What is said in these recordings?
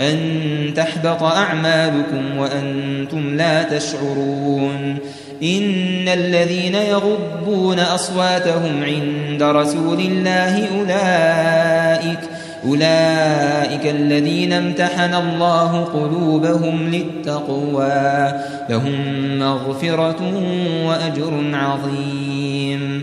أن تحبط أعمالكم وأنتم لا تشعرون. إن الذين يغضون أصواتهم عند رسول الله أولئك أولئك الذين امتحن الله قلوبهم للتقوى لهم مغفرة وأجر عظيم.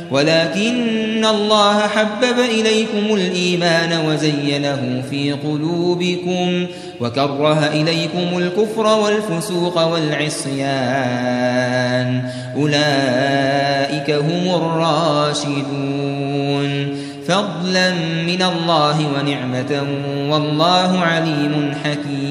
ولكن الله حبب إليكم الإيمان وزينه في قلوبكم وكره إليكم الكفر والفسوق والعصيان. أولئك هم الراشدون. فضلا من الله ونعمة والله عليم حكيم.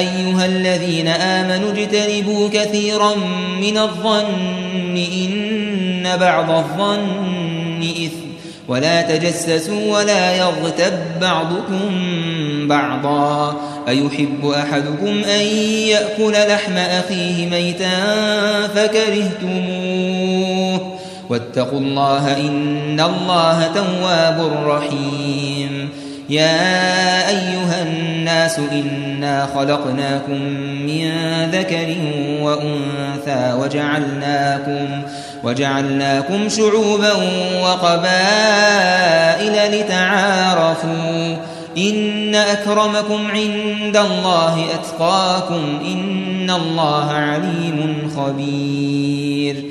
أيها الذين آمنوا اجتنبوا كثيرا من الظن إن بعض الظن إثم. ولا تجسسوا ولا يغتب بعضكم بعضا. أيحب أحدكم أن يأكل لحم أخيه ميتا فكرهتموه. واتقوا الله إن الله تواب رحيم. يا أيها الناس إنا خلقناكم من ذكر وأنثى وجعلناكم وجعلناكم شعوبا وقبائل لتعارفوا إن أكرمكم عند الله أتقاكم إن الله عليم خبير